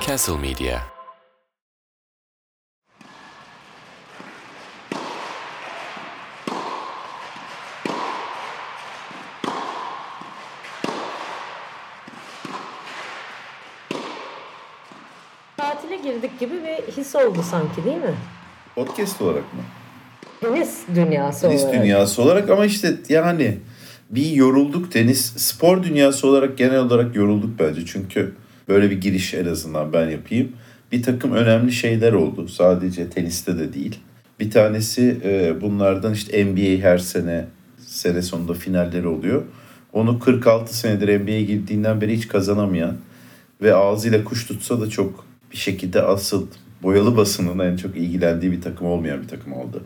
Castle Media Tatile girdik gibi bir his oldu sanki değil mi? Podcast olarak mı? Tenis dünyası Tenis olarak. dünyası olarak ama işte yani bir yorulduk tenis spor dünyası olarak genel olarak yorulduk bence çünkü böyle bir giriş en azından ben yapayım. Bir takım önemli şeyler oldu sadece teniste de değil. Bir tanesi e, bunlardan işte NBA her sene sene sonunda finalleri oluyor. Onu 46 senedir NBA'ye girdiğinden beri hiç kazanamayan ve ağzıyla kuş tutsa da çok bir şekilde asıl boyalı basının en çok ilgilendiği bir takım olmayan bir takım oldu.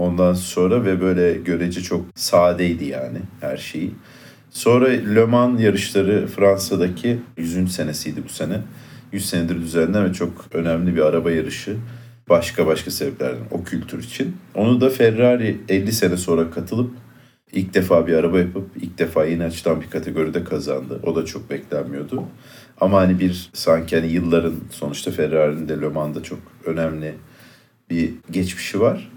Ondan sonra ve böyle görece çok sadeydi yani her şeyi. Sonra Le Mans yarışları Fransa'daki 100. senesiydi bu sene. 100 senedir düzenlenen ve çok önemli bir araba yarışı. Başka başka sebeplerden o kültür için. Onu da Ferrari 50 sene sonra katılıp ilk defa bir araba yapıp ilk defa yeni açıdan bir kategoride kazandı. O da çok beklenmiyordu. Ama hani bir sanki hani yılların sonuçta Ferrari'nin de Le Mans'da çok önemli bir geçmişi var.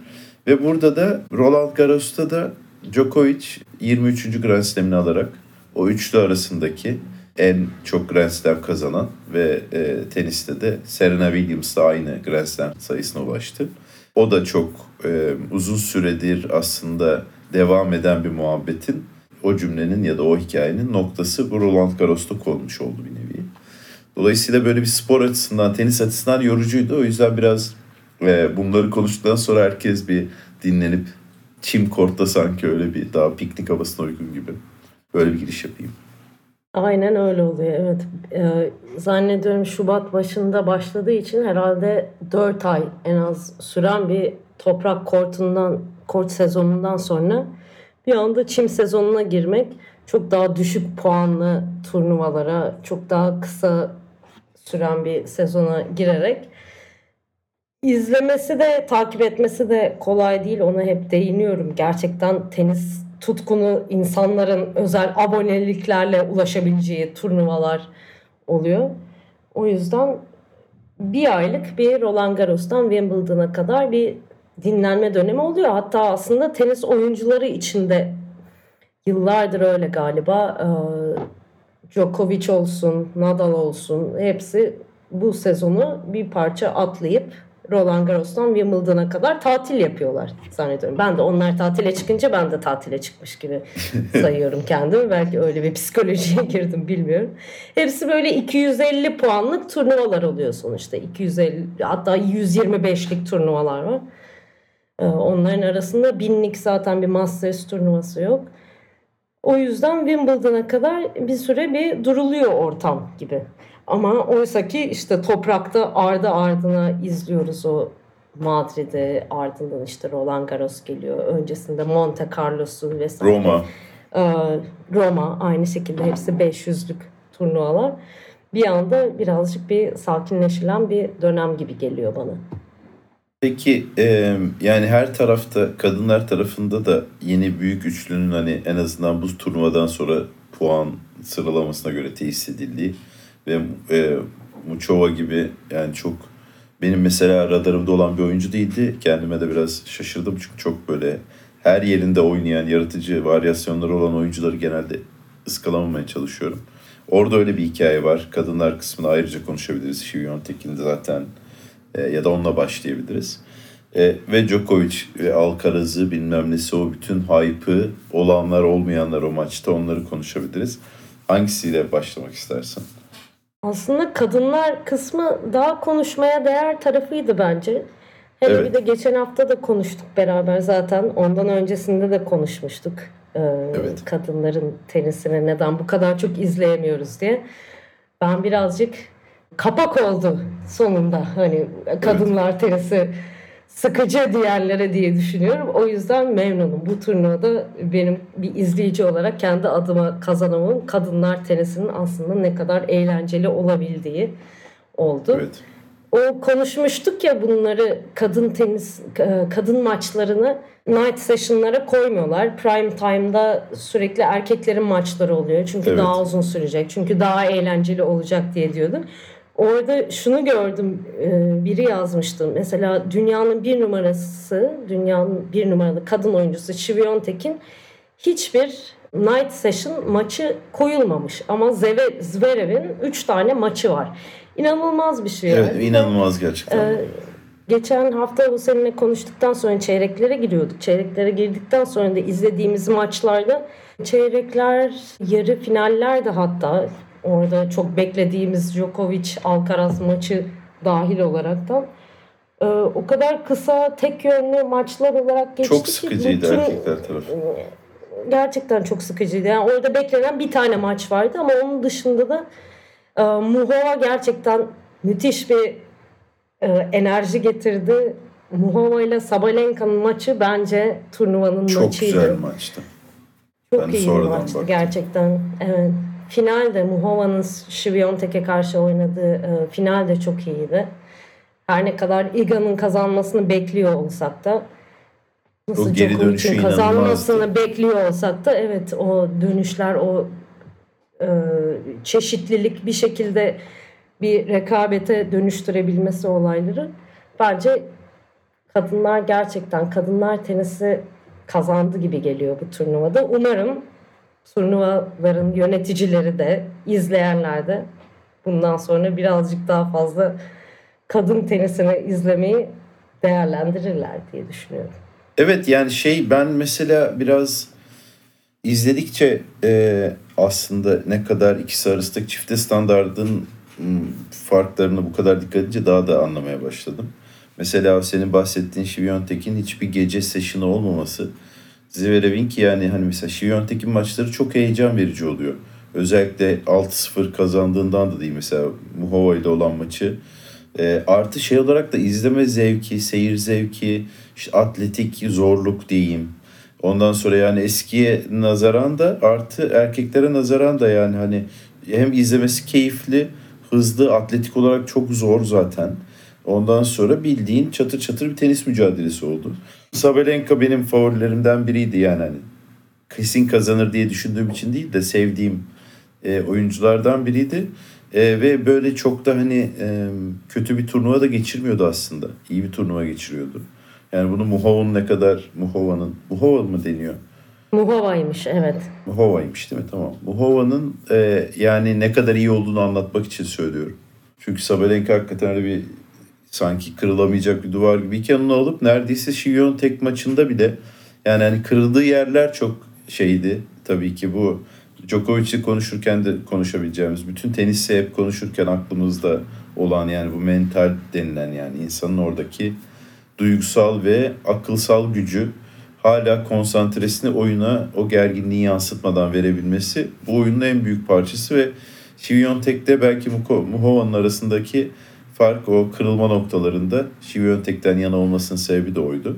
Ve burada da Roland Garros'ta da Djokovic 23. Grand Slam'ini alarak o üçlü arasındaki en çok Grand Slam kazanan ve e, teniste de Serena Williams'la aynı Grand Slam sayısına ulaştı. O da çok e, uzun süredir aslında devam eden bir muhabbetin o cümlenin ya da o hikayenin noktası bu Roland Garros'ta konmuş oldu bir nevi. Dolayısıyla böyle bir spor açısından, tenis açısından yorucuydu. O yüzden biraz e, bunları konuştuktan sonra herkes bir dinlenip çim kortta sanki öyle bir daha piknik havasına uygun gibi böyle bir giriş yapayım. Aynen öyle oluyor evet. Ee, zannediyorum Şubat başında başladığı için herhalde 4 ay en az süren bir toprak kortundan, kort sezonundan sonra bir anda çim sezonuna girmek çok daha düşük puanlı turnuvalara, çok daha kısa süren bir sezona girerek izlemesi de takip etmesi de kolay değil. Ona hep değiniyorum. Gerçekten tenis tutkunu insanların özel aboneliklerle ulaşabileceği turnuvalar oluyor. O yüzden bir aylık bir Roland Garros'tan Wimbledon'a kadar bir dinlenme dönemi oluyor. Hatta aslında tenis oyuncuları için de yıllardır öyle galiba. Ee, Djokovic olsun, Nadal olsun hepsi bu sezonu bir parça atlayıp Roland Garros'tan Wimbledon'a kadar tatil yapıyorlar zannediyorum. Ben de onlar tatile çıkınca ben de tatile çıkmış gibi sayıyorum kendimi. Belki öyle bir psikolojiye girdim bilmiyorum. Hepsi böyle 250 puanlık turnuvalar oluyor sonuçta. 250 hatta 125'lik turnuvalar var. Ee, onların arasında binlik zaten bir Masters turnuvası yok. O yüzden Wimbledon'a kadar bir süre bir duruluyor ortam gibi. Ama oysa ki işte toprakta ardı ardına izliyoruz o Madrid'i ardından işte Roland Garros geliyor. Öncesinde Monte Carlo'su vesaire. Roma. Ee, Roma aynı şekilde hepsi 500'lük turnuvalar. Bir anda birazcık bir sakinleşilen bir dönem gibi geliyor bana. Peki e, yani her tarafta kadınlar tarafında da yeni büyük üçlünün hani en azından bu turnuvadan sonra puan sıralamasına göre tesis edildiği ve e, Muçova gibi yani çok benim mesela radarımda olan bir oyuncu değildi. Kendime de biraz şaşırdım çünkü çok böyle her yerinde oynayan, yaratıcı varyasyonları olan oyuncuları genelde ıskalamamaya çalışıyorum. Orada öyle bir hikaye var. Kadınlar kısmını ayrıca konuşabiliriz. Şivyon Tekin'de zaten e, ya da onunla başlayabiliriz. E, ve Djokovic ve Alcaraz'ı bilmem nesi o bütün hype'ı olanlar olmayanlar o maçta onları konuşabiliriz. Hangisiyle başlamak istersin? Aslında kadınlar kısmı daha konuşmaya değer tarafıydı bence. Hele Evet. bir de geçen hafta da konuştuk beraber zaten. Ondan öncesinde de konuşmuştuk. Ee, Evet. Kadınların tenisini neden bu kadar çok izleyemiyoruz diye. Ben birazcık kapak oldu sonunda. Hani kadınlar tenisi sıkıcı diğerlere diye düşünüyorum. O yüzden memnunum. Bu turnuvada benim bir izleyici olarak kendi adıma kazanımım kadınlar tenisinin aslında ne kadar eğlenceli olabildiği oldu. Evet. O konuşmuştuk ya bunları kadın tenis e, kadın maçlarını night session'lara koymuyorlar. Prime time'da sürekli erkeklerin maçları oluyor. Çünkü Evet. daha uzun sürecek. Çünkü daha eğlenceli olacak diye diyordu. Orada şunu gördüm. e, Biri yazmıştı. Mesela dünyanın bir numarası, dünyanın bir numaralı kadın oyuncusu Şiviyontek'in hiçbir night session maçı koyulmamış. Ama Zve- Zverev'in 3 tane maçı var. İnanılmaz bir şey. Evet yani. inanılmaz gerçekten. Ee, geçen hafta bu seninle konuştuktan sonra çeyreklere giriyorduk. Çeyreklere girdikten sonra da izlediğimiz maçlarda çeyrekler, yarı finaller de hatta orada çok beklediğimiz Djokovic Alcaraz maçı dahil olaraktan e, o kadar kısa tek yönlü maçlar olarak geçti Çok ki sıkıcıydı bütün- erkekler tarafı. gerçekten çok sıkıcıydı. Yani orada beklenen bir tane maç vardı ama onun dışında da e, Muhova gerçekten müthiş bir e, enerji getirdi. Muhova ile Sabalenka'nın maçı bence turnuvanın Çok maçıydı. güzel maçtı. Çok Ben iyi bir maçtı baktım. gerçekten. Evet. Finalde Muhova'nın Şiviyontek'e karşı oynadığı e, final de çok iyiydi. Her ne kadar Iga'nın kazanmasını bekliyor olsak da nasıl O geri dönüşü inanılmazdı. kazanmasını bekliyor olsak da evet o dönüşler o e, çeşitlilik bir şekilde bir rekabete dönüştürebilmesi olayları bence kadınlar gerçekten kadınlar tenisi kazandı gibi geliyor bu turnuvada. Umarım turnuvaların yöneticileri de izleyenler de bundan sonra birazcık daha fazla kadın tenisini izlemeyi değerlendirirler diye düşünüyorum. Evet yani şey ben mesela biraz izledikçe e, aslında ne kadar ikisi arasındaki çifte standardın farklarını bu kadar dikkat edince daha da anlamaya başladım. Mesela senin bahsettiğin Şiviyontek'in hiçbir gece session'ı olmaması. Zverev'in ki yani hani mesela Şiviyontek'in maçları çok heyecan verici oluyor. Özellikle 6-0 kazandığından da değil mesela Muhova ile olan maçı. E, artı şey olarak da izleme zevki, seyir zevki, işte atletik zorluk diyeyim. Ondan sonra yani eskiye nazaran da artı erkeklere nazaran da yani hani hem izlemesi keyifli, hızlı, atletik olarak çok zor zaten. Ondan sonra bildiğin çatır çatır bir tenis mücadelesi oldu. Sabalenka benim favorilerimden biriydi yani hani. Kesin kazanır diye düşündüğüm için değil de sevdiğim e, oyunculardan biriydi. E, ve böyle çok da hani e, kötü bir turnuva da geçirmiyordu aslında. İyi bir turnuva geçiriyordu. Yani bunu Muhova'nın ne kadar Muhova'nın Muhova mı deniyor? Muhova'ymış evet. Muhova'ymış değil mi? Tamam. Muhova'nın e, yani ne kadar iyi olduğunu anlatmak için söylüyorum. Çünkü Sabalenka hakikaten öyle bir sanki kırılamayacak bir duvar gibiyken onu alıp neredeyse Şivyon tek maçında bile yani hani kırıldığı yerler çok şeydi. Tabii ki bu Djokovic'i konuşurken de konuşabileceğimiz bütün tenisi hep konuşurken aklımızda olan yani bu mental denilen yani insanın oradaki duygusal ve akılsal gücü hala konsantresini oyuna o gerginliği yansıtmadan verebilmesi bu oyunun en büyük parçası ve Şiviyontek'te belki Muhova'nın arasındaki fark o kırılma noktalarında Şiviyontek'ten yana olmasının sebebi de oydu.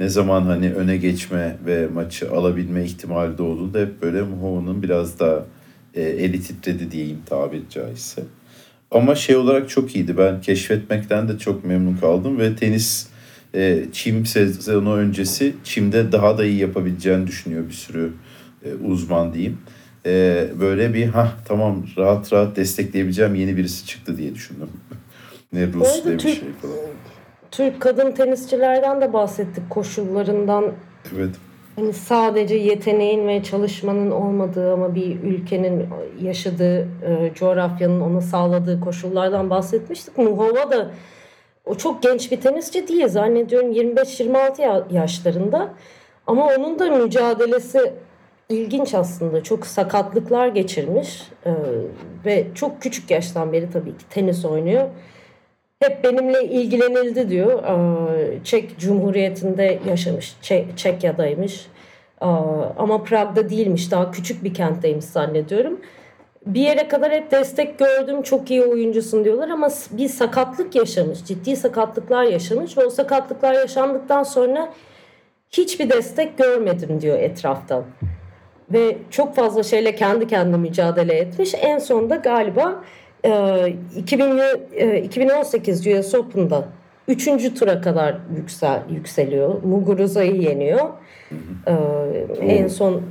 Ne zaman hani öne geçme ve maçı alabilme ihtimali de olduğunda hep böyle Muhova'nın biraz daha e, eli titredi diyeyim tabiri caizse. Ama şey olarak çok iyiydi. Ben keşfetmekten de çok memnun kaldım ve tenis e, çim sezonu öncesi çimde daha da iyi yapabileceğini düşünüyor bir sürü e, uzman diyeyim. E, böyle bir ha tamam rahat rahat destekleyebileceğim yeni birisi çıktı diye düşündüm. Ne Rus ne bir Türk- şey falan. Türk kadın tenisçilerden de bahsettik koşullarından. Evet. Hani sadece yeteneğin ve çalışmanın olmadığı ama bir ülkenin yaşadığı e, coğrafyanın ona sağladığı koşullardan bahsetmiştik. Muhova da o çok genç bir tenisçi değil zannediyorum 25-26 ya- yaşlarında. Ama onun da mücadelesi ilginç aslında. Çok sakatlıklar geçirmiş e, ve çok küçük yaştan beri tabii ki tenis oynuyor. Hep benimle ilgilenildi diyor. Çek Cumhuriyeti'nde yaşamış. Çek, Çekya'daymış. Ama Prag'da değilmiş. Daha küçük bir kentteymiş zannediyorum. Bir yere kadar hep destek gördüm. Çok iyi oyuncusun diyorlar ama bir sakatlık yaşamış. Ciddi sakatlıklar yaşamış ve o sakatlıklar yaşandıktan sonra hiçbir destek görmedim diyor etraftan. Ve çok fazla şeyle kendi kendine mücadele etmiş. En sonunda galiba 2000, 2018 US Open'da 3. tura kadar yüksel, yükseliyor. Muguruza'yı yeniyor. E, en son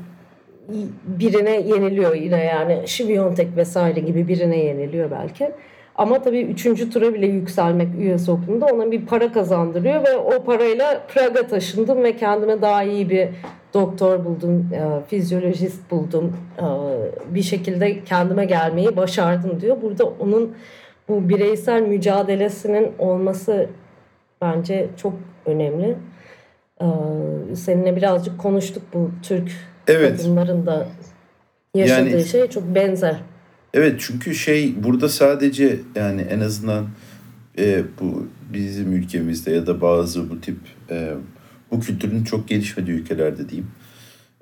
birine yeniliyor yine yani Şiviyontek vesaire gibi birine yeniliyor belki. Ama tabii üçüncü tura bile yükselmek US Open'da ona bir para kazandırıyor ve o parayla Praga taşındım ve kendime daha iyi bir doktor buldum, e, fizyolojist buldum. E, bir şekilde kendime gelmeyi başardım diyor. Burada onun bu bireysel mücadelesinin olması bence çok önemli. E, seninle birazcık konuştuk bu Türk evet. kadınların da yaşadığı yani, şey çok benzer. Evet çünkü şey burada sadece yani en azından e, bu bizim ülkemizde ya da bazı bu tip e, bu kültürün çok gelişmediği ülkelerde diyeyim.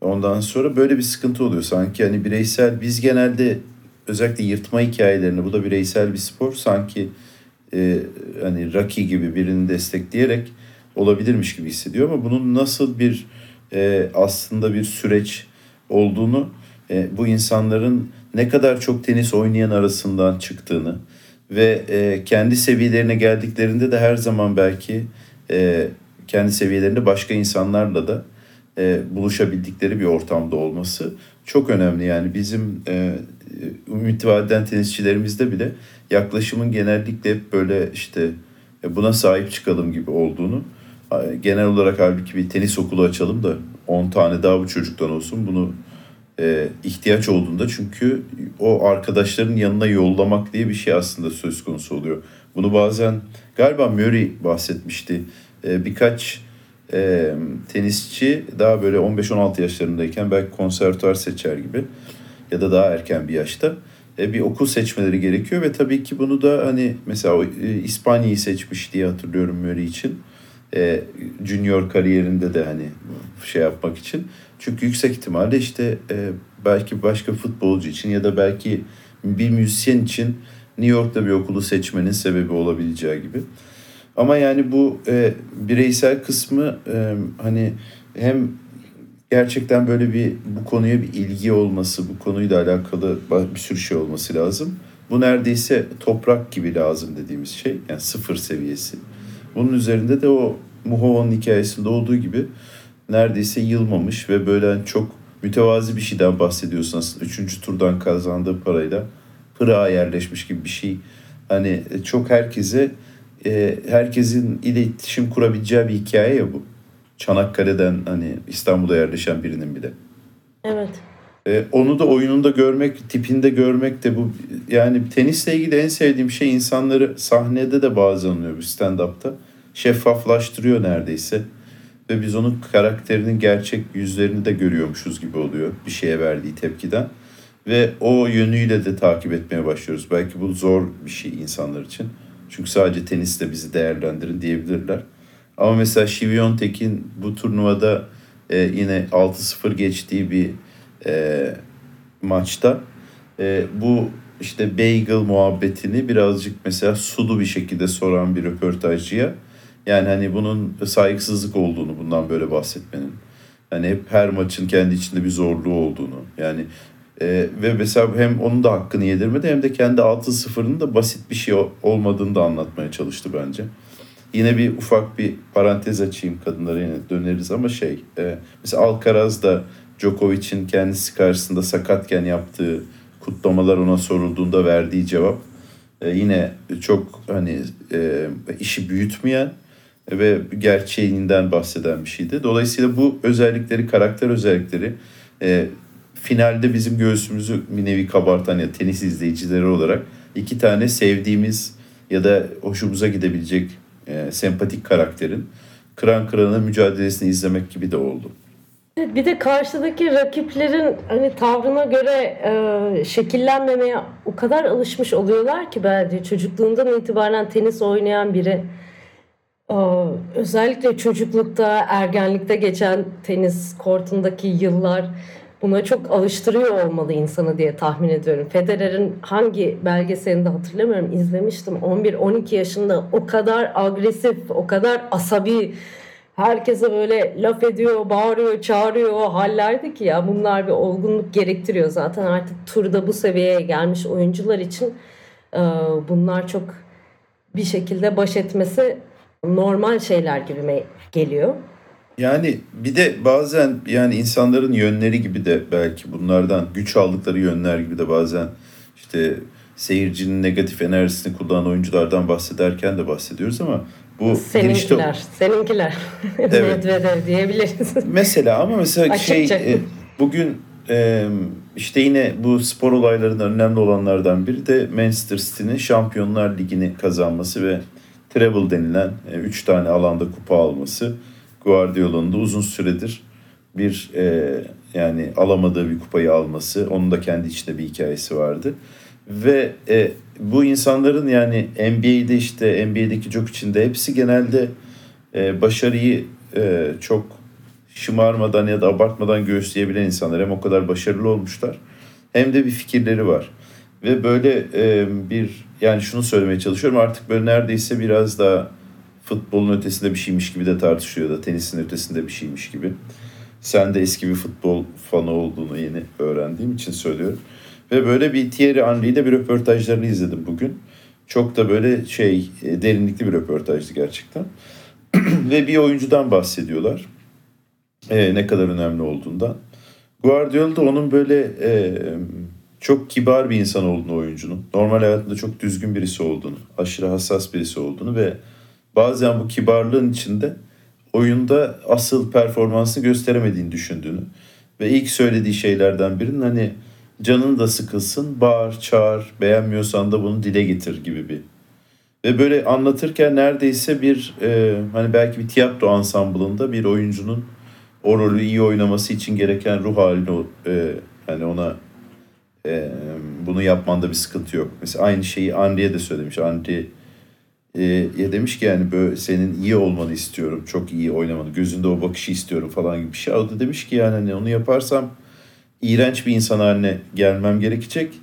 Ondan sonra böyle bir sıkıntı oluyor sanki hani bireysel biz genelde özellikle yırtma hikayelerini bu da bireysel bir spor sanki e, hani Rocky gibi birini destekleyerek olabilirmiş gibi hissediyor ama bunun nasıl bir e, aslında bir süreç olduğunu e, bu insanların ne kadar çok tenis oynayan arasından çıktığını ve e, kendi seviyelerine geldiklerinde de her zaman belki e, kendi seviyelerinde başka insanlarla da e, buluşabildikleri bir ortamda olması çok önemli. Yani bizim e, ümit vadeden tenisçilerimizde bile yaklaşımın genellikle hep böyle işte e, buna sahip çıkalım gibi olduğunu genel olarak halbuki bir tenis okulu açalım da 10 tane daha bu çocuktan olsun bunu e, ihtiyaç olduğunda çünkü o arkadaşların yanına yollamak diye bir şey aslında söz konusu oluyor. Bunu bazen galiba Murray bahsetmişti. E, birkaç e, tenisçi daha böyle 15-16 yaşlarındayken belki konservatuar seçer gibi ya da daha erken bir yaşta e, bir okul seçmeleri gerekiyor ve tabii ki bunu da hani mesela e, İspanya'yı seçmiş diye hatırlıyorum Murray için. E, junior kariyerinde de hani şey yapmak için. Çünkü yüksek ihtimalle işte belki başka futbolcu için ya da belki bir müzisyen için New York'ta bir okulu seçmenin sebebi olabileceği gibi. Ama yani bu e, bireysel kısmı e, hani hem gerçekten böyle bir bu konuya bir ilgi olması, bu konuyla alakalı bir sürü şey olması lazım. Bu neredeyse toprak gibi lazım dediğimiz şey. Yani sıfır seviyesi. Bunun üzerinde de o Muhova'nın hikayesinde olduğu gibi neredeyse yılmamış ve böyle çok mütevazi bir şeyden bahsediyorsun aslında. Üçüncü turdan kazandığı parayla Pırağa yerleşmiş gibi bir şey. Hani çok herkese e, herkesin iletişim kurabileceği bir hikaye ya bu. Çanakkale'den hani İstanbul'a yerleşen birinin bile. Evet. E, onu da oyununda görmek, tipinde görmek de bu yani tenisle ilgili en sevdiğim şey insanları sahnede de bazen oluyor bu stand-up'ta. Şeffaflaştırıyor neredeyse ve biz onun karakterinin gerçek yüzlerini de görüyormuşuz gibi oluyor bir şeye verdiği tepkiden. Ve o yönüyle de takip etmeye başlıyoruz. Belki bu zor bir şey insanlar için. Çünkü sadece teniste bizi değerlendirin diyebilirler. Ama mesela Şivyon Tekin bu turnuvada e, yine 6-0 geçtiği bir e, maçta e, bu işte bagel muhabbetini birazcık mesela sulu bir şekilde soran bir röportajcıya yani hani bunun saygısızlık olduğunu bundan böyle bahsetmenin. Hani hep her maçın kendi içinde bir zorluğu olduğunu. Yani e, ve mesela hem onun da hakkını yedirmedi hem de kendi 6-0'ın da basit bir şey olmadığını da anlatmaya çalıştı bence. Yine bir ufak bir parantez açayım kadınlara yine döneriz ama şey e, mesela Alcaraz da Djokovic'in kendisi karşısında sakatken yaptığı kutlamalar ona sorulduğunda verdiği cevap e, yine çok hani e, işi büyütmeyen ve gerçeğinden bahseden bir şeydi. Dolayısıyla bu özellikleri, karakter özellikleri e, finalde bizim göğsümüzü bir nevi kabartan ya tenis izleyicileri olarak iki tane sevdiğimiz ya da hoşumuza gidebilecek e, sempatik karakterin kıran kırana mücadelesini izlemek gibi de oldu. Bir de karşıdaki rakiplerin hani tavrına göre e, şekillenmemeye o kadar alışmış oluyorlar ki bence çocukluğundan itibaren tenis oynayan biri özellikle çocuklukta, ergenlikte geçen tenis kortundaki yıllar buna çok alıştırıyor olmalı insanı diye tahmin ediyorum. Federer'in hangi belgeselinde hatırlamıyorum izlemiştim. 11-12 yaşında o kadar agresif, o kadar asabi, herkese böyle laf ediyor, bağırıyor, çağırıyor o hallerdi ki ya bunlar bir olgunluk gerektiriyor. Zaten artık turda bu seviyeye gelmiş oyuncular için Ee, bunlar çok bir şekilde baş etmesi normal şeyler gibi geliyor. Yani bir de bazen yani insanların yönleri gibi de belki bunlardan güç aldıkları yönler gibi de bazen işte seyircinin negatif enerjisini kullanan oyunculardan bahsederken de bahsediyoruz ama bu seninkiler, girişte... seninkiler. Evet. Medvedev diyebiliriz. Mesela ama mesela şey e, bugün e, işte yine bu spor olaylarının önemli olanlardan biri de Manchester City'nin Şampiyonlar Ligi'ni kazanması ve treble denilen 3 e, tane alanda kupa alması. Guardiola'nın da uzun süredir bir e, yani alamadığı bir kupayı alması. Onun da kendi içinde bir hikayesi vardı. Ve e, bu insanların yani NBA'de işte NBA'deki çok içinde hepsi genelde e, başarıyı e, çok şımarmadan ya da abartmadan göğüsleyebilen insanlar. Hem o kadar başarılı olmuşlar hem de bir fikirleri var. Ve böyle e, bir yani şunu söylemeye çalışıyorum artık böyle neredeyse biraz daha futbolun ötesinde bir şeymiş gibi de tartışıyor da tenisin ötesinde bir şeymiş gibi. Sen de eski bir futbol fanı olduğunu yeni öğrendiğim için söylüyorum. Ve böyle bir Thierry Henry'de bir röportajlarını izledim bugün. Çok da böyle şey e, derinlikli bir röportajdı gerçekten. Ve bir oyuncudan bahsediyorlar. Ee, ne kadar önemli olduğundan. Guardiola da onun böyle e, çok kibar bir insan olduğunu oyuncunun. Normal hayatında çok düzgün birisi olduğunu, aşırı hassas birisi olduğunu ve bazen bu kibarlığın içinde oyunda asıl performansını gösteremediğini düşündüğünü ve ilk söylediği şeylerden birinin hani canın da sıkılsın, bağır, çağır, beğenmiyorsan da bunu dile getir gibi bir. Ve böyle anlatırken neredeyse bir e, hani belki bir tiyatro ansamblında bir oyuncunun o rolü iyi oynaması için gereken ruh halini e, hani ona e, bunu yapmanda bir sıkıntı yok. Mesela aynı şeyi Andre'ye de söylemiş. Andre e, ya demiş ki yani böyle senin iyi olmanı istiyorum. Çok iyi oynamanı. Gözünde o bakışı istiyorum falan gibi bir şey. O demiş ki yani hani onu yaparsam iğrenç bir insan haline gelmem gerekecek.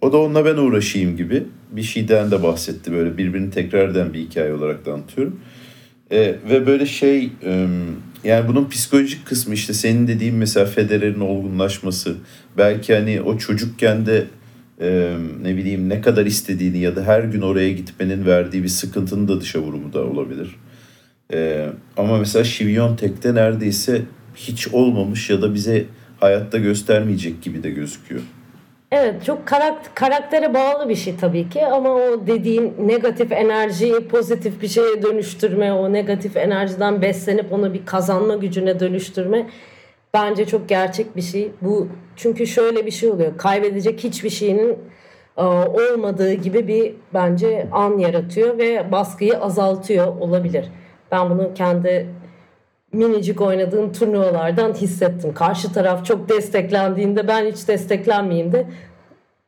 O da onunla ben uğraşayım gibi bir şeyden de bahsetti. Böyle birbirini tekrar eden bir hikaye olarak da anlatıyorum. E, ve böyle şey e, yani bunun psikolojik kısmı işte senin dediğin mesela Federer'in olgunlaşması. Belki hani o çocukken de e, ne bileyim ne kadar istediğini ya da her gün oraya gitmenin verdiği bir sıkıntının da dışa vurumu da olabilir. E, ama mesela Şiviyontek'te neredeyse hiç olmamış ya da bize hayatta göstermeyecek gibi de gözüküyor. Evet çok karakter, karaktere bağlı bir şey tabii ki ama o dediğin negatif enerjiyi pozitif bir şeye dönüştürme, o negatif enerjiden beslenip onu bir kazanma gücüne dönüştürme bence çok gerçek bir şey. Bu çünkü şöyle bir şey oluyor. Kaybedecek hiçbir şeyinin e, olmadığı gibi bir bence an yaratıyor ve baskıyı azaltıyor olabilir. Ben bunu kendi minicik oynadığım turnuvalardan hissettim. Karşı taraf çok desteklendiğinde ben hiç desteklenmeyeyim de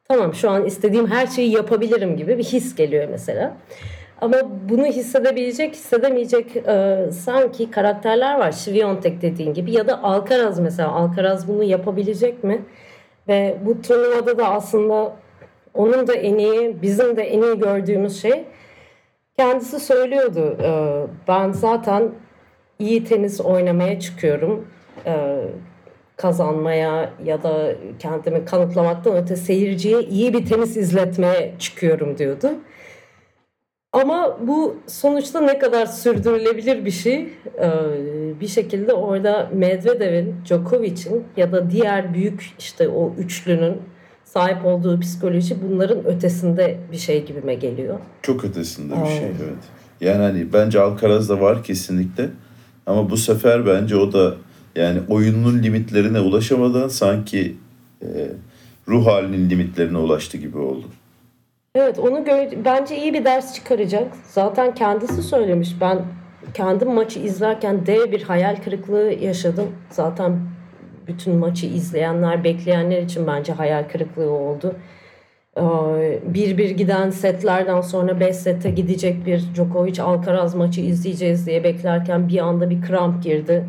tamam şu an istediğim her şeyi yapabilirim gibi bir his geliyor mesela. Ama bunu hissedebilecek, hissedemeyecek e, sanki karakterler var. Şiviyontek dediğin gibi ya da Alcaraz mesela. Alcaraz bunu yapabilecek mi? Ve bu turnuvada da aslında onun da en iyi, bizim de en iyi gördüğümüz şey kendisi söylüyordu. E, ben zaten iyi tenis oynamaya çıkıyorum. E, kazanmaya ya da kendimi kanıtlamaktan öte seyirciye iyi bir tenis izletmeye çıkıyorum diyordu. Ama bu sonuçta ne kadar sürdürülebilir bir şey. Ee, bir şekilde orada Medvedev'in, Djokovic'in ya da diğer büyük işte o üçlünün sahip olduğu psikoloji bunların ötesinde bir şey gibime geliyor. Çok ötesinde bir şey evet. Yani hani bence Alcaraz'da var kesinlikle. Ama bu sefer bence o da yani oyunun limitlerine ulaşamadan sanki e, ruh halinin limitlerine ulaştı gibi oldu. Evet onu gör bence iyi bir ders çıkaracak. Zaten kendisi söylemiş. Ben kendim maçı izlerken dev bir hayal kırıklığı yaşadım. Zaten bütün maçı izleyenler, bekleyenler için bence hayal kırıklığı oldu. Bir bir giden setlerden sonra 5 sete gidecek bir Djokovic Alcaraz maçı izleyeceğiz diye beklerken bir anda bir kramp girdi.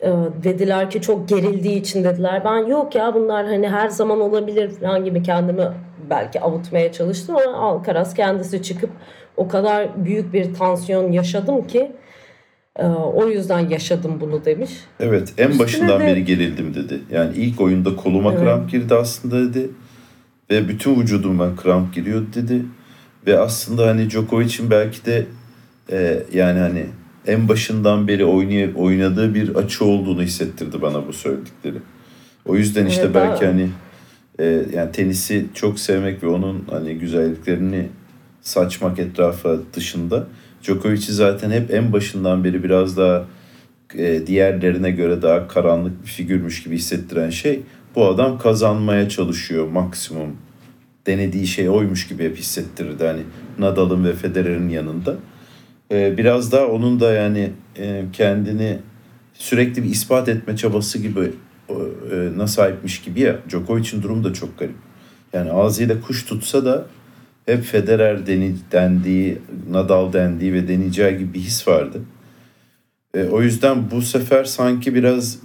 Ee, dediler ki çok gerildiği için dediler. Ben yok ya bunlar hani her zaman olabilir falan gibi kendimi belki avutmaya çalıştım ama Alcaraz kendisi çıkıp o kadar büyük bir tansiyon yaşadım ki e, o yüzden yaşadım bunu demiş. Evet en Üstüne başından de... beri gerildim dedi. Yani ilk oyunda koluma evet. kramp girdi aslında dedi. ve bütün vücuduma kramp giriyor dedi. Ve aslında hani Djokovic'in belki de e, yani hani en başından beri oynay oynadığı bir açı olduğunu hissettirdi bana bu söyledikleri. O yüzden işte Evet, belki daha- hani e, yani tenisi çok sevmek ve onun hani güzelliklerini saçmak etrafa dışında Djokovic'i zaten hep en başından beri biraz daha e, diğerlerine göre daha karanlık bir figürmüş gibi hissettiren şey bu adam kazanmaya çalışıyor maksimum denediği şey oymuş gibi hep hissettirirdi hani Nadal'ın ve Federer'in yanında. E, biraz daha onun da yani e, kendini sürekli bir ispat etme çabası gibi na sahipmiş gibi ya Djokovic'in durumu da çok garip. Yani ağzıyla kuş tutsa da hep Federer deni, dendiği, Nadal dendiği ve deneyeceği gibi bir his vardı. E, o yüzden bu sefer sanki biraz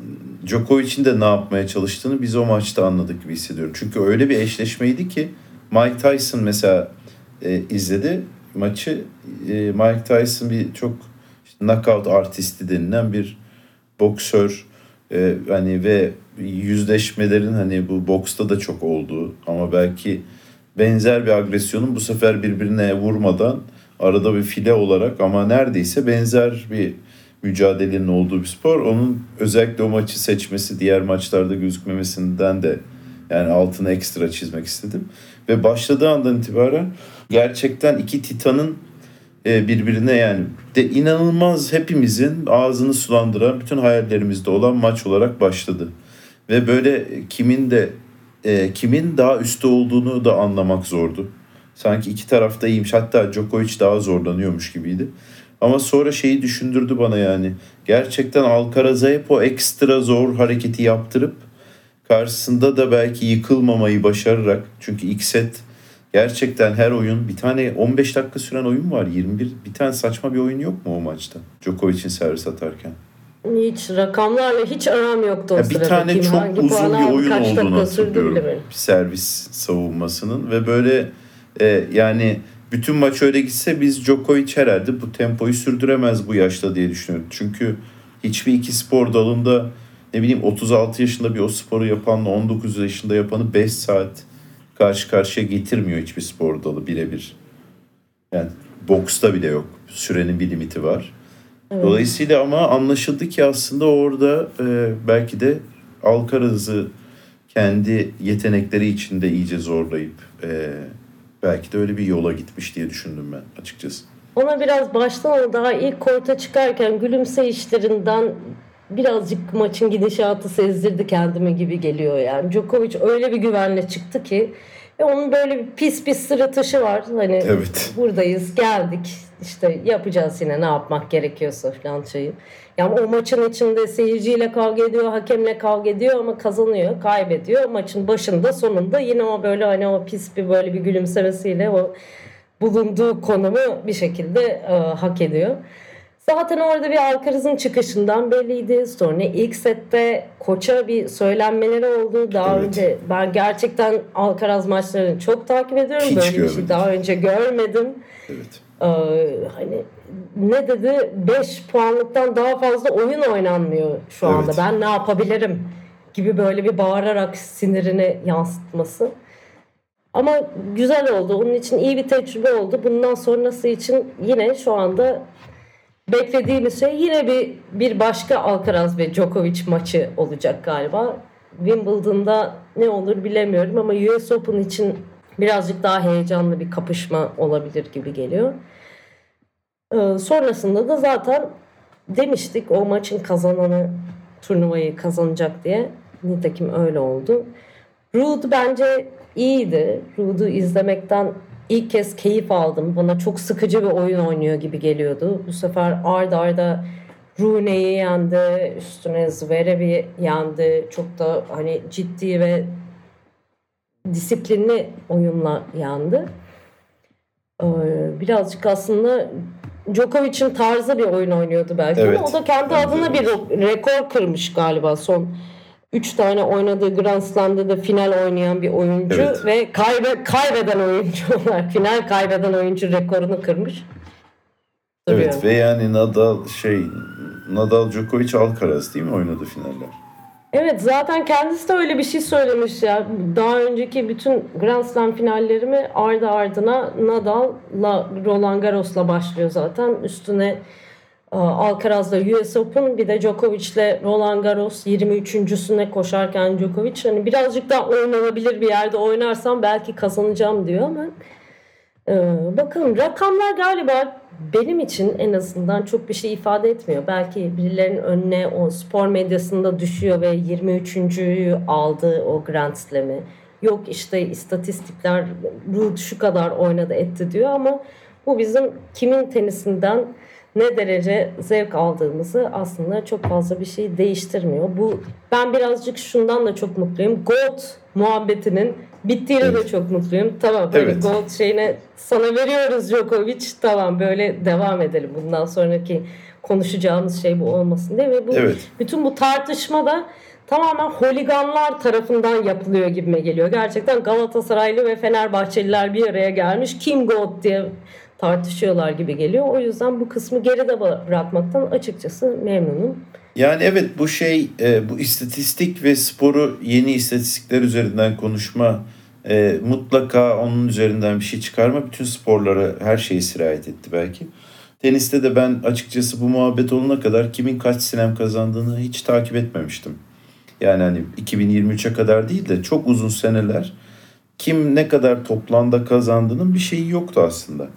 Djokovic'in de ne yapmaya çalıştığını biz o maçta anladık gibi hissediyorum. Çünkü öyle bir eşleşmeydi ki Mike Tyson mesela e, izledi maçı. E, Mike Tyson bir çok işte knockout artisti denilen bir boksör e, hani ve yüzleşmelerin hani bu boksta da çok olduğu ama belki benzer bir agresyonun bu sefer birbirine vurmadan arada bir file olarak ama neredeyse benzer bir mücadelenin olduğu bir spor. Onun özellikle o maçı seçmesi diğer maçlarda gözükmemesinden de yani altını ekstra çizmek istedim. Ve başladığı andan itibaren gerçekten iki titanın birbirine yani de inanılmaz hepimizin ağzını sulandıran bütün hayallerimizde olan maç olarak başladı. Ve böyle kimin de e, kimin daha üstte olduğunu da anlamak zordu. Sanki iki tarafta iyiymiş. Hatta Djokovic daha zorlanıyormuş gibiydi. Ama sonra şeyi düşündürdü bana yani. Gerçekten Alcaraz'a hep o ekstra zor hareketi yaptırıp karşısında da belki yıkılmamayı başararak çünkü ilk set gerçekten her oyun bir tane 15 dakika süren oyun var 21 bir tane saçma bir oyun yok mu o maçta Djokovic'in servis atarken? Hiç rakamlarla hiç aram yoktu o Ya bir tane Kim çok uzun bir oyun olduğunu hatırlıyorum. servis savunmasının ve böyle e, yani bütün maç öyle gitse biz Djokovic herhalde bu tempoyu sürdüremez bu yaşta diye düşünüyorum. Çünkü hiçbir iki spor dalında ne bileyim 36 yaşında bir o sporu yapanla 19 yaşında yapanı 5 saat karşı karşıya getirmiyor hiçbir spor dalı birebir. Yani boksta bile yok. Sürenin bir limiti var. Dolayısıyla ama anlaşıldı ki aslında orada e, belki de Alcaraz'ı kendi yetenekleri içinde iyice zorlayıp e, belki de öyle bir yola gitmiş diye düşündüm ben açıkçası. Ona biraz baştan daha ilk korta çıkarken gülümseyişlerinden birazcık maçın gidişatı sezdirdi kendime gibi geliyor yani. Djokovic öyle bir güvenle çıktı ki ve onun böyle bir pis pis sırıtışı var. Hani Evet. buradayız geldik işte yapacağız yine ne yapmak gerekiyorsa falan şeyi. Yani o maçın içinde seyirciyle kavga ediyor, hakemle kavga ediyor ama kazanıyor, kaybediyor. Maçın başında sonunda yine o böyle hani o pis bir böyle bir gülümsemesiyle o bulunduğu konumu bir şekilde e, hak ediyor. Zaten orada bir Alcaraz'ın çıkışından belliydi. Sonra ilk sette koça bir söylenmeleri oldu. Daha Evet. önce ben gerçekten Alcaraz maçlarını çok takip ediyorum. Hiç Böyle bir şey görmedim. daha önce görmedim. Evet. Ee, hani ne dedi 5 puanlıktan daha fazla oyun oynanmıyor şu anda. Evet. Ben ne yapabilirim gibi böyle bir bağırarak sinirini yansıtması. Ama güzel oldu. Onun için iyi bir tecrübe oldu. Bundan sonrası için yine şu anda beklediğimiz şey yine bir bir başka Alcaraz ve Djokovic maçı olacak galiba. Wimbledon'da ne olur bilemiyorum ama US Open için birazcık daha heyecanlı bir kapışma olabilir gibi geliyor. Ee, sonrasında da zaten demiştik o maçın kazananı turnuvayı kazanacak diye. Nitekim öyle oldu. Ruud bence iyiydi. Ruud'u izlemekten ilk kez keyif aldım. Bana çok sıkıcı bir oyun oynuyor gibi geliyordu. Bu sefer ard arda Rooney'i yendi, üstüne Zverev'i yendi. Çok da hani ciddi ve disiplinli oyunla yendi. Ee, birazcık aslında Djokovic'in tarzı bir oyun oynuyordu belki Evet, ama o da kendi adına bir rekor kırmış galiba son 3 tane oynadığı Grand Slam'da da final oynayan bir oyuncu Evet. ve kaybe, kaybeden oyuncu olarak final kaybeden oyuncu rekorunu kırmış. Duruyor. Evet ve yani Nadal şey Nadal Djokovic Alcaraz değil mi oynadı finaller? Evet zaten kendisi de öyle bir şey söylemiş ya. Daha önceki bütün Grand Slam finallerimi ardı ardına Nadal'la Roland Garros'la başlıyor zaten. Üstüne e, Alcaraz'la US Open bir de Djokovic'le Roland Garros 23.süne koşarken Djokovic hani birazcık daha oynanabilir bir yerde oynarsam belki kazanacağım diyor ama e, bakalım rakamlar galiba benim için en azından çok bir şey ifade etmiyor. Belki birilerinin önüne o spor medyasında düşüyor ve 23.'yü aldı o Grand Slam'i. Yok işte istatistikler Ruud şu kadar oynadı etti diyor ama bu bizim kimin tenisinden ne derece zevk aldığımızı aslında çok fazla bir şey değiştirmiyor. Bu ben birazcık şundan da çok mutluyum. Gold muhabbetinin bittiğine evet. de çok mutluyum. Tamam böyle evet. Gold şeyine sana veriyoruz Djokovic. Tamam böyle devam edelim. Bundan sonraki konuşacağımız şey bu olmasın diye ve bu evet. bütün bu tartışma da tamamen holiganlar tarafından yapılıyor gibime geliyor. Gerçekten Galatasaraylı ve Fenerbahçeliler bir araya gelmiş. Kim God diye tartışıyorlar gibi geliyor. O yüzden bu kısmı geride bırakmaktan açıkçası memnunum. Yani evet bu şey e, bu istatistik ve sporu yeni istatistikler üzerinden konuşma e, mutlaka onun üzerinden bir şey çıkarma bütün sporlara her şeyi sirayet etti belki. Teniste de ben açıkçası bu muhabbet olana kadar kimin kaç sinem kazandığını hiç takip etmemiştim. Yani hani 2023'e kadar değil de çok uzun seneler kim ne kadar toplanda kazandığının bir şeyi yoktu aslında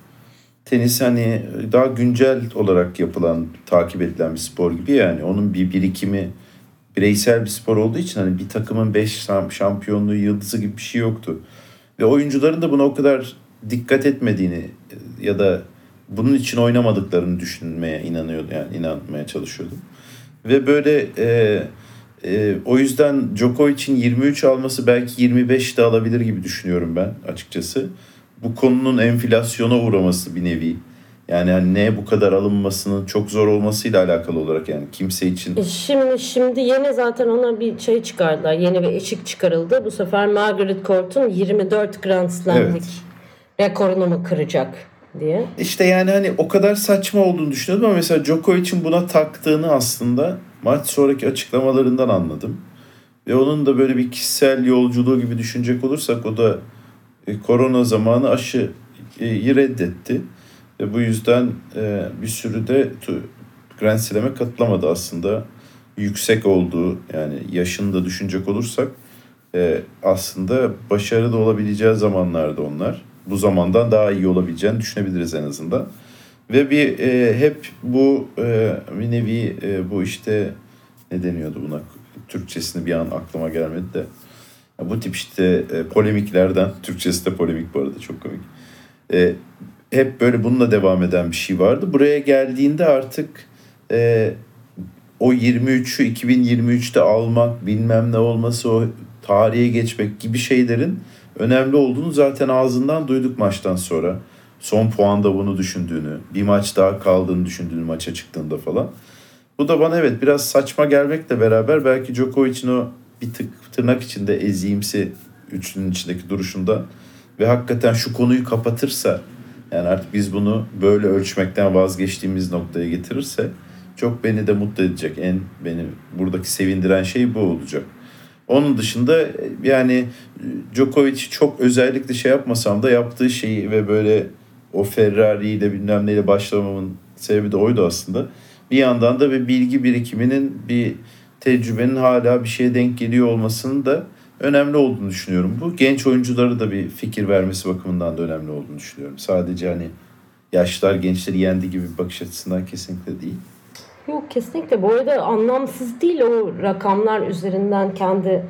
tenis hani daha güncel olarak yapılan, takip edilen bir spor gibi yani. Onun bir birikimi bireysel bir spor olduğu için hani bir takımın 5 şampiyonluğu yıldızı gibi bir şey yoktu. Ve oyuncuların da buna o kadar dikkat etmediğini ya da bunun için oynamadıklarını düşünmeye inanıyordu yani inanmaya çalışıyordum. Ve böyle e, e, o yüzden Djokovic'in 23 alması belki 25 de alabilir gibi düşünüyorum ben açıkçası bu konunun enflasyona uğraması bir nevi. Yani hani ne bu kadar alınmasının çok zor olmasıyla alakalı olarak yani kimse için. E şimdi şimdi yeni zaten ona bir şey çıkardılar. Yeni bir eşik çıkarıldı. Bu sefer Margaret Court'un 24 Grand Slam'lik evet. rekorunu mu kıracak diye. İşte yani hani o kadar saçma olduğunu düşünüyordum ama mesela Djokovic'in buna taktığını aslında maç sonraki açıklamalarından anladım. Ve onun da böyle bir kişisel yolculuğu gibi düşünecek olursak o da e, korona zamanı aşıyı reddetti. Ve bu yüzden e, bir sürü de Grand Slam'e katılamadı aslında. Yüksek olduğu yani yaşını da düşünecek olursak e, aslında başarılı olabileceği zamanlarda onlar. Bu zamandan daha iyi olabileceğini düşünebiliriz en azından. Ve bir e, hep bu e, bir nevi e, bu işte ne deniyordu buna Türkçesini bir an aklıma gelmedi de bu tip işte e, polemiklerden, Türkçesi de polemik bu arada çok komik. E, hep böyle bununla devam eden bir şey vardı. Buraya geldiğinde artık e, o 23'ü 2023'te almak, bilmem ne olması, o tarihe geçmek gibi şeylerin önemli olduğunu zaten ağzından duyduk maçtan sonra. Son puanda bunu düşündüğünü, bir maç daha kaldığını düşündüğünü maça çıktığında falan. Bu da bana evet biraz saçma gelmekle beraber belki Djokovic'in o bir tık tırnak içinde eziyimsi üçlünün içindeki duruşunda ve hakikaten şu konuyu kapatırsa yani artık biz bunu böyle ölçmekten vazgeçtiğimiz noktaya getirirse çok beni de mutlu edecek. En beni buradaki sevindiren şey bu olacak. Onun dışında yani Djokovic çok özellikle şey yapmasam da yaptığı şeyi ve böyle o Ferrari ile bilmem neyle başlamamın sebebi de oydu aslında. Bir yandan da bir bilgi birikiminin bir tecrübenin hala bir şeye denk geliyor olmasının da önemli olduğunu düşünüyorum. Bu genç oyuncuları da bir fikir vermesi bakımından da önemli olduğunu düşünüyorum. Sadece hani yaşlar gençleri yendi gibi bir bakış açısından kesinlikle değil. Yok kesinlikle. Bu arada anlamsız değil o rakamlar üzerinden kendi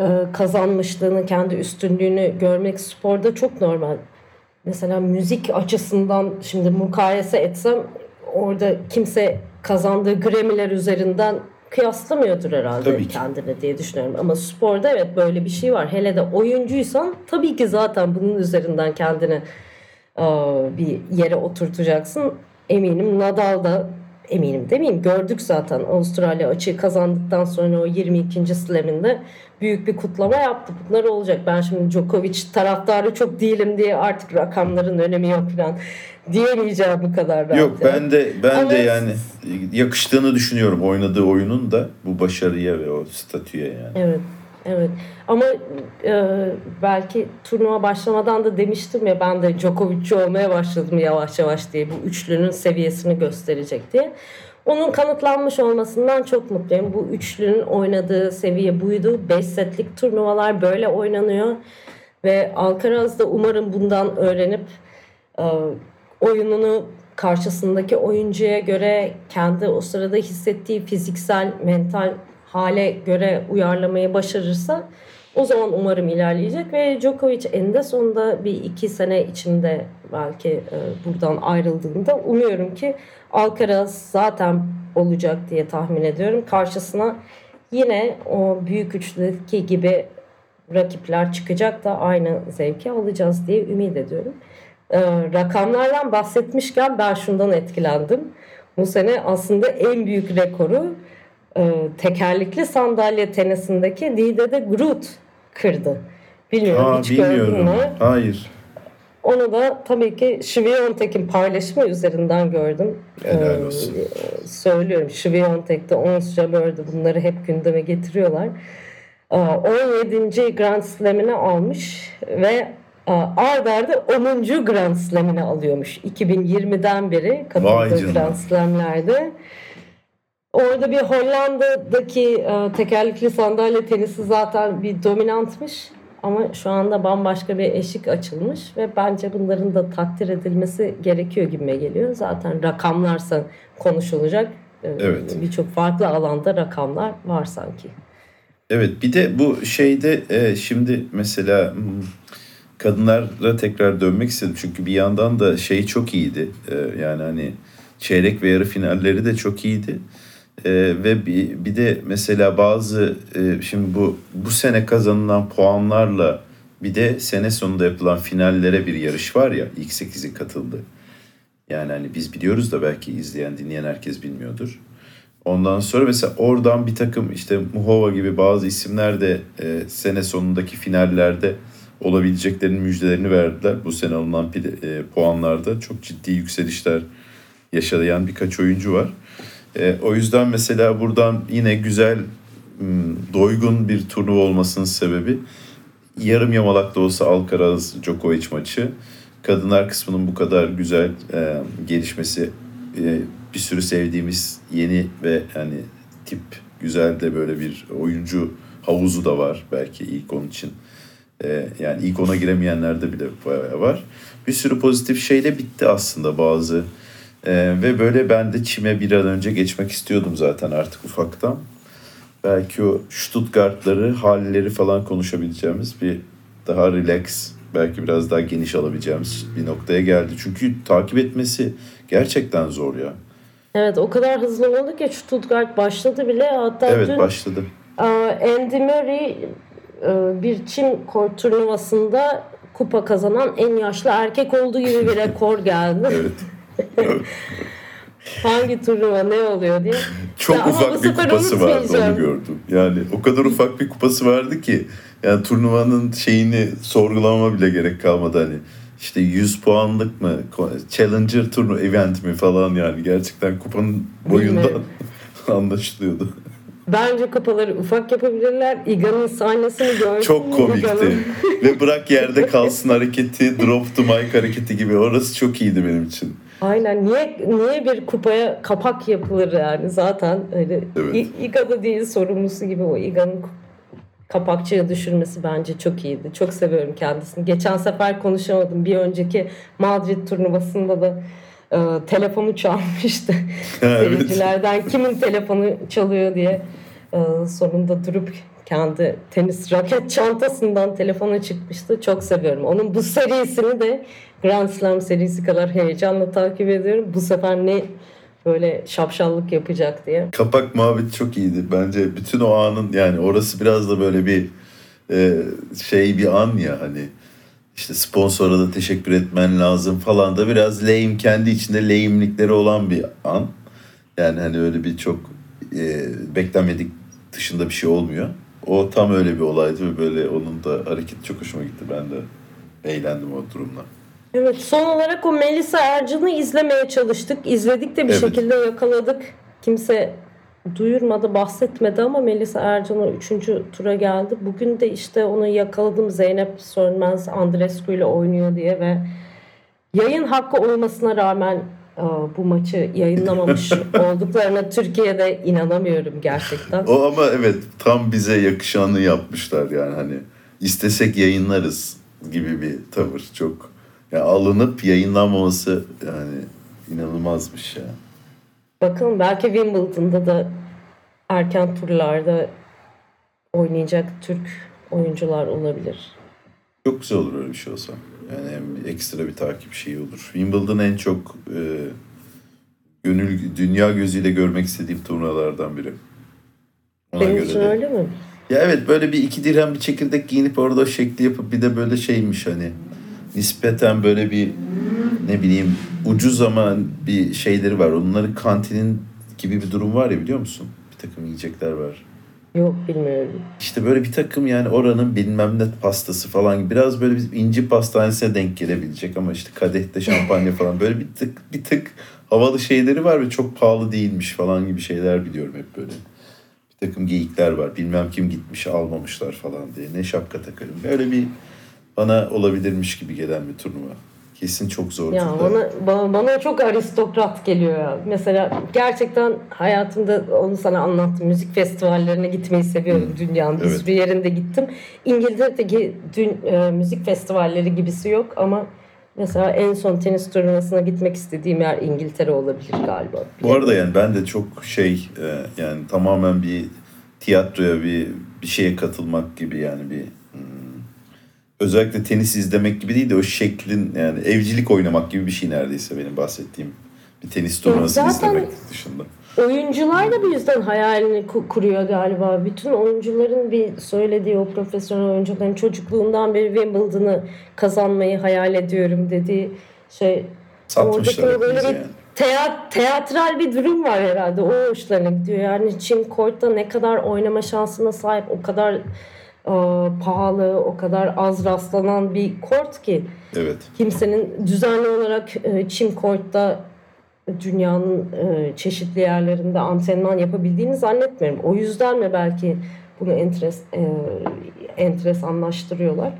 e, kazanmışlığını, kendi üstünlüğünü görmek sporda çok normal. Mesela müzik açısından şimdi mukayese etsem orada kimse kazandığı Grammy'ler üzerinden kıyaslamıyordur herhalde tabii kendine diye düşünüyorum. Ama sporda evet böyle bir şey var. Hele de oyuncuysan tabii ki zaten bunun üzerinden kendini bir yere oturtacaksın. Eminim Nadal da eminim demeyeyim. Gördük zaten Avustralya açığı kazandıktan sonra o 22. slaminde büyük bir kutlama yaptı. Bunlar olacak. Ben şimdi Djokovic taraftarı çok değilim diye artık rakamların önemi yok falan diyemeyeceğim bu kadar rahat. Yok ben de ben Ama- de yani yakıştığını düşünüyorum oynadığı oyunun da bu başarıya ve o statüye yani. Evet, evet. Ama e, belki turnuva başlamadan da demiştim ya ben de Djokovic'ci olmaya başladım yavaş yavaş diye bu üçlünün seviyesini gösterecek diye. Onun kanıtlanmış olmasından çok mutluyum. Bu üçlünün oynadığı seviye buydu. 5 setlik turnuvalar böyle oynanıyor. Ve Alcaraz da umarım bundan öğrenip e, oyununu karşısındaki oyuncuya göre kendi o sırada hissettiği fiziksel, mental hale göre uyarlamayı başarırsa o zaman umarım ilerleyecek ve Djokovic eninde sonunda bir iki sene içinde belki e, buradan ayrıldığında umuyorum ki Alcaraz zaten olacak diye tahmin ediyorum. Karşısına yine o büyük üçlüdeki gibi rakipler çıkacak da aynı zevki alacağız diye ümit ediyorum. Ee, rakamlardan bahsetmişken ben şundan etkilendim. Bu sene aslında en büyük rekoru e, tekerlekli sandalye tenisindeki Didede Groot kırdı. Bilmiyorum Aa, hiç gördün bilmiyorum. mü? Hayır. Onu da tabii ki Şiviyontek'in paylaşımı üzerinden gördüm. Helal Ee, olsun. söylüyorum Şiviyontek'te Ons Jabber'de bunları hep gündeme getiriyorlar. Ee, 17. Grand Slam'ini almış ve e, ard arda 10. Grand Slam'ini alıyormuş. 2020'den beri katıldığı. Grand Slam'lerde. Orada bir Hollanda'daki e, tekerlekli sandalye tenisi zaten bir dominantmış. Ama şu anda bambaşka bir eşik açılmış ve bence bunların da takdir edilmesi gerekiyor gibime geliyor. Zaten rakamlarsa konuşulacak. E, Evet. Birçok farklı alanda rakamlar var sanki. Evet bir de bu şeyde e, şimdi mesela hmm, kadınlara tekrar dönmek istedim. Çünkü bir yandan da şey çok iyiydi. E, yani hani çeyrek ve yarı finalleri de çok iyiydi. E, ve bir, bir de mesela bazı e, şimdi bu bu sene kazanılan puanlarla bir de sene sonunda yapılan finallere bir yarış var ya ilk 8'i katıldı. Yani hani biz biliyoruz da belki izleyen dinleyen herkes bilmiyordur. Ondan sonra mesela oradan bir takım işte Muhova gibi bazı isimler de e, sene sonundaki finallerde olabileceklerinin müjdelerini verdiler. Bu sene alınan pide- e, puanlarda çok ciddi yükselişler yaşayan birkaç oyuncu var. E, o yüzden mesela buradan yine güzel, doygun bir turnuva olmasının sebebi yarım yamalak da olsa Alcaraz Djokovic maçı. Kadınlar kısmının bu kadar güzel e, gelişmesi e, bir sürü sevdiğimiz yeni ve hani tip güzel de böyle bir oyuncu havuzu da var belki ilk onun için. E, yani ilk ona giremeyenlerde bile bayağı var. Bir sürü pozitif şeyle bitti aslında bazı. E, ve böyle ben de çime bir an önce geçmek istiyordum zaten artık ufaktan. Belki o Stuttgart'ları, halleri falan konuşabileceğimiz bir daha relax, belki biraz daha geniş alabileceğimiz bir noktaya geldi. Çünkü takip etmesi gerçekten zor ya. Evet o kadar hızlı oldu ki Stuttgart başladı bile. Hatta Evet dün başladı. Aa, Andy Murray e, bir çim kort turnuvasında kupa kazanan en yaşlı erkek olduğu gibi bir rekor geldi. Evet. Hangi turnuva ne oluyor diye. Çok Ya ufak bir kupası vardı onu gördüm. Yani o kadar ufak bir kupası vardı ki yani turnuvanın şeyini sorgulamama bile gerek kalmadı hani. İşte 100 puanlık mı? Challenger turnu event mi falan yani gerçekten kupanın boyundan anlaşılıyordu. Bence kupaları ufak yapabilirler. Iga'nın sahnesini gördüm. Çok komikti. Ve bırak yerde kalsın hareketi, drop to mic hareketi gibi. Orası çok iyiydi benim için. Aynen. Niye niye bir kupaya kapak yapılır yani zaten öyle Evet. Iga'da değil sorumlusu gibi o Iga'nın kapakçıya düşürmesi bence çok iyiydi. Çok seviyorum kendisini. Geçen sefer konuşamadım. Bir önceki Madrid turnuvasında da e, telefonu çalmıştı. evet. Seyircilerden kimin telefonu çalıyor diye e, sonunda durup kendi tenis raket çantasından telefona çıkmıştı. Çok seviyorum. Onun bu serisini de Grand Slam serisi kadar heyecanla takip ediyorum. Bu sefer ne böyle şapşallık yapacak diye. Kapak muhabbeti çok iyiydi. Bence bütün o anın yani orası biraz da böyle bir e, şey bir an ya hani işte sponsora da teşekkür etmen lazım falan da biraz lame kendi içinde lame'likleri olan bir an. Yani hani öyle bir çok e, beklenmedik dışında bir şey olmuyor. O tam öyle bir olaydı ve böyle onun da hareketi çok hoşuma gitti. Ben de eğlendim o durumla. Evet son olarak o Melisa Ercan'ı izlemeye çalıştık. İzledik de bir Evet. şekilde yakaladık. Kimse duyurmadı, bahsetmedi ama Melisa Ercan'a 3. tura geldi. Bugün de işte onu yakaladım Zeynep Sönmez Andrescu ile oynuyor diye ve yayın hakkı olmasına rağmen e, bu maçı yayınlamamış olduklarına Türkiye'de inanamıyorum gerçekten. O ama evet tam bize yakışanı yapmışlar yani hani istesek yayınlarız gibi bir tavır çok yani alınıp yayınlanmaması yani inanılmazmış ya. Bakalım belki Wimbledon'da da erken turlarda oynayacak Türk oyuncular olabilir. Çok güzel olur öyle bir şey olsa. Yani hem ekstra bir takip şeyi olur. Wimbledon en çok e, gönül dünya gözüyle görmek istediğim turnuvalardan biri. Ona göre için de. öyle mi? Ya evet böyle bir iki dirhem bir çekirdek giyinip orada o şekli yapıp bir de böyle şeymiş hani nispeten böyle bir ne bileyim ucuz ama bir şeyleri var. Onların kantinin gibi bir durum var ya biliyor musun? Bir takım yiyecekler var. Yok bilmiyorum. İşte böyle bir takım yani oranın bilmem ne pastası falan gibi biraz böyle bir inci pastanesine denk gelebilecek ama işte kadehte şampanya falan böyle bir tık bir tık havalı şeyleri var ve çok pahalı değilmiş falan gibi şeyler biliyorum hep böyle. Bir takım geyikler var. Bilmem kim gitmiş almamışlar falan diye. Ne şapka takarım. Böyle bir bana olabilirmiş gibi gelen bir turnuva. Kesin çok zor. Ya bana, bana, bana çok aristokrat geliyor ya. Mesela gerçekten hayatımda onu sana anlattım. Müzik festivallerine gitmeyi seviyorum dünyanın. Bir Evet. sürü yerinde gittim. İngiltere'deki dün, e, müzik festivalleri gibisi yok ama mesela en son tenis turnuvasına gitmek istediğim yer İngiltere olabilir galiba. Bu arada yani ben de çok şey e, yani tamamen bir tiyatroya bir bir şeye katılmak gibi yani bir hmm, özellikle tenis izlemek gibi değil de o şeklin yani evcilik oynamak gibi bir şey neredeyse benim bahsettiğim bir tenis turnuvasını zaten- izlemek dışında. Oyuncular da bu yüzden hayalini ku- kuruyor galiba. Bütün oyuncuların bir söylediği o profesyonel oyuncuların çocukluğundan beri Wimbledon'ı kazanmayı hayal ediyorum dediği şey Satmışlar böyle bir yani. teat, teatral bir durum var herhalde. O hoşlarına gidiyor. Yani Çin Court'ta ne kadar oynama şansına sahip, o kadar pahalı, o kadar az rastlanan bir kort ki Evet. kimsenin düzenli olarak e, Çim Court'ta dünyanın e, çeşitli yerlerinde antrenman yapabildiğini zannetmiyorum. O yüzden mi belki bunu entres, e, enteresanlaştırıyorlar?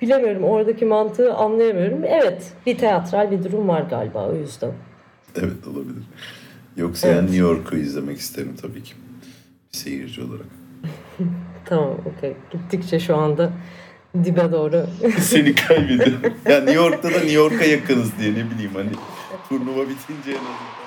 Bilemiyorum. Oradaki mantığı anlayamıyorum. Evet, bir teatral bir durum var galiba o yüzden. Evet olabilir. Yoksa Evet. yani New York'u izlemek isterim tabii ki. Bir seyirci olarak. Tamam, okey. Gittikçe şu anda dibe doğru. Seni kaybediyorum. yani New York'ta da New York'a yakınız diye ne bileyim hani turnuva bitince en azından.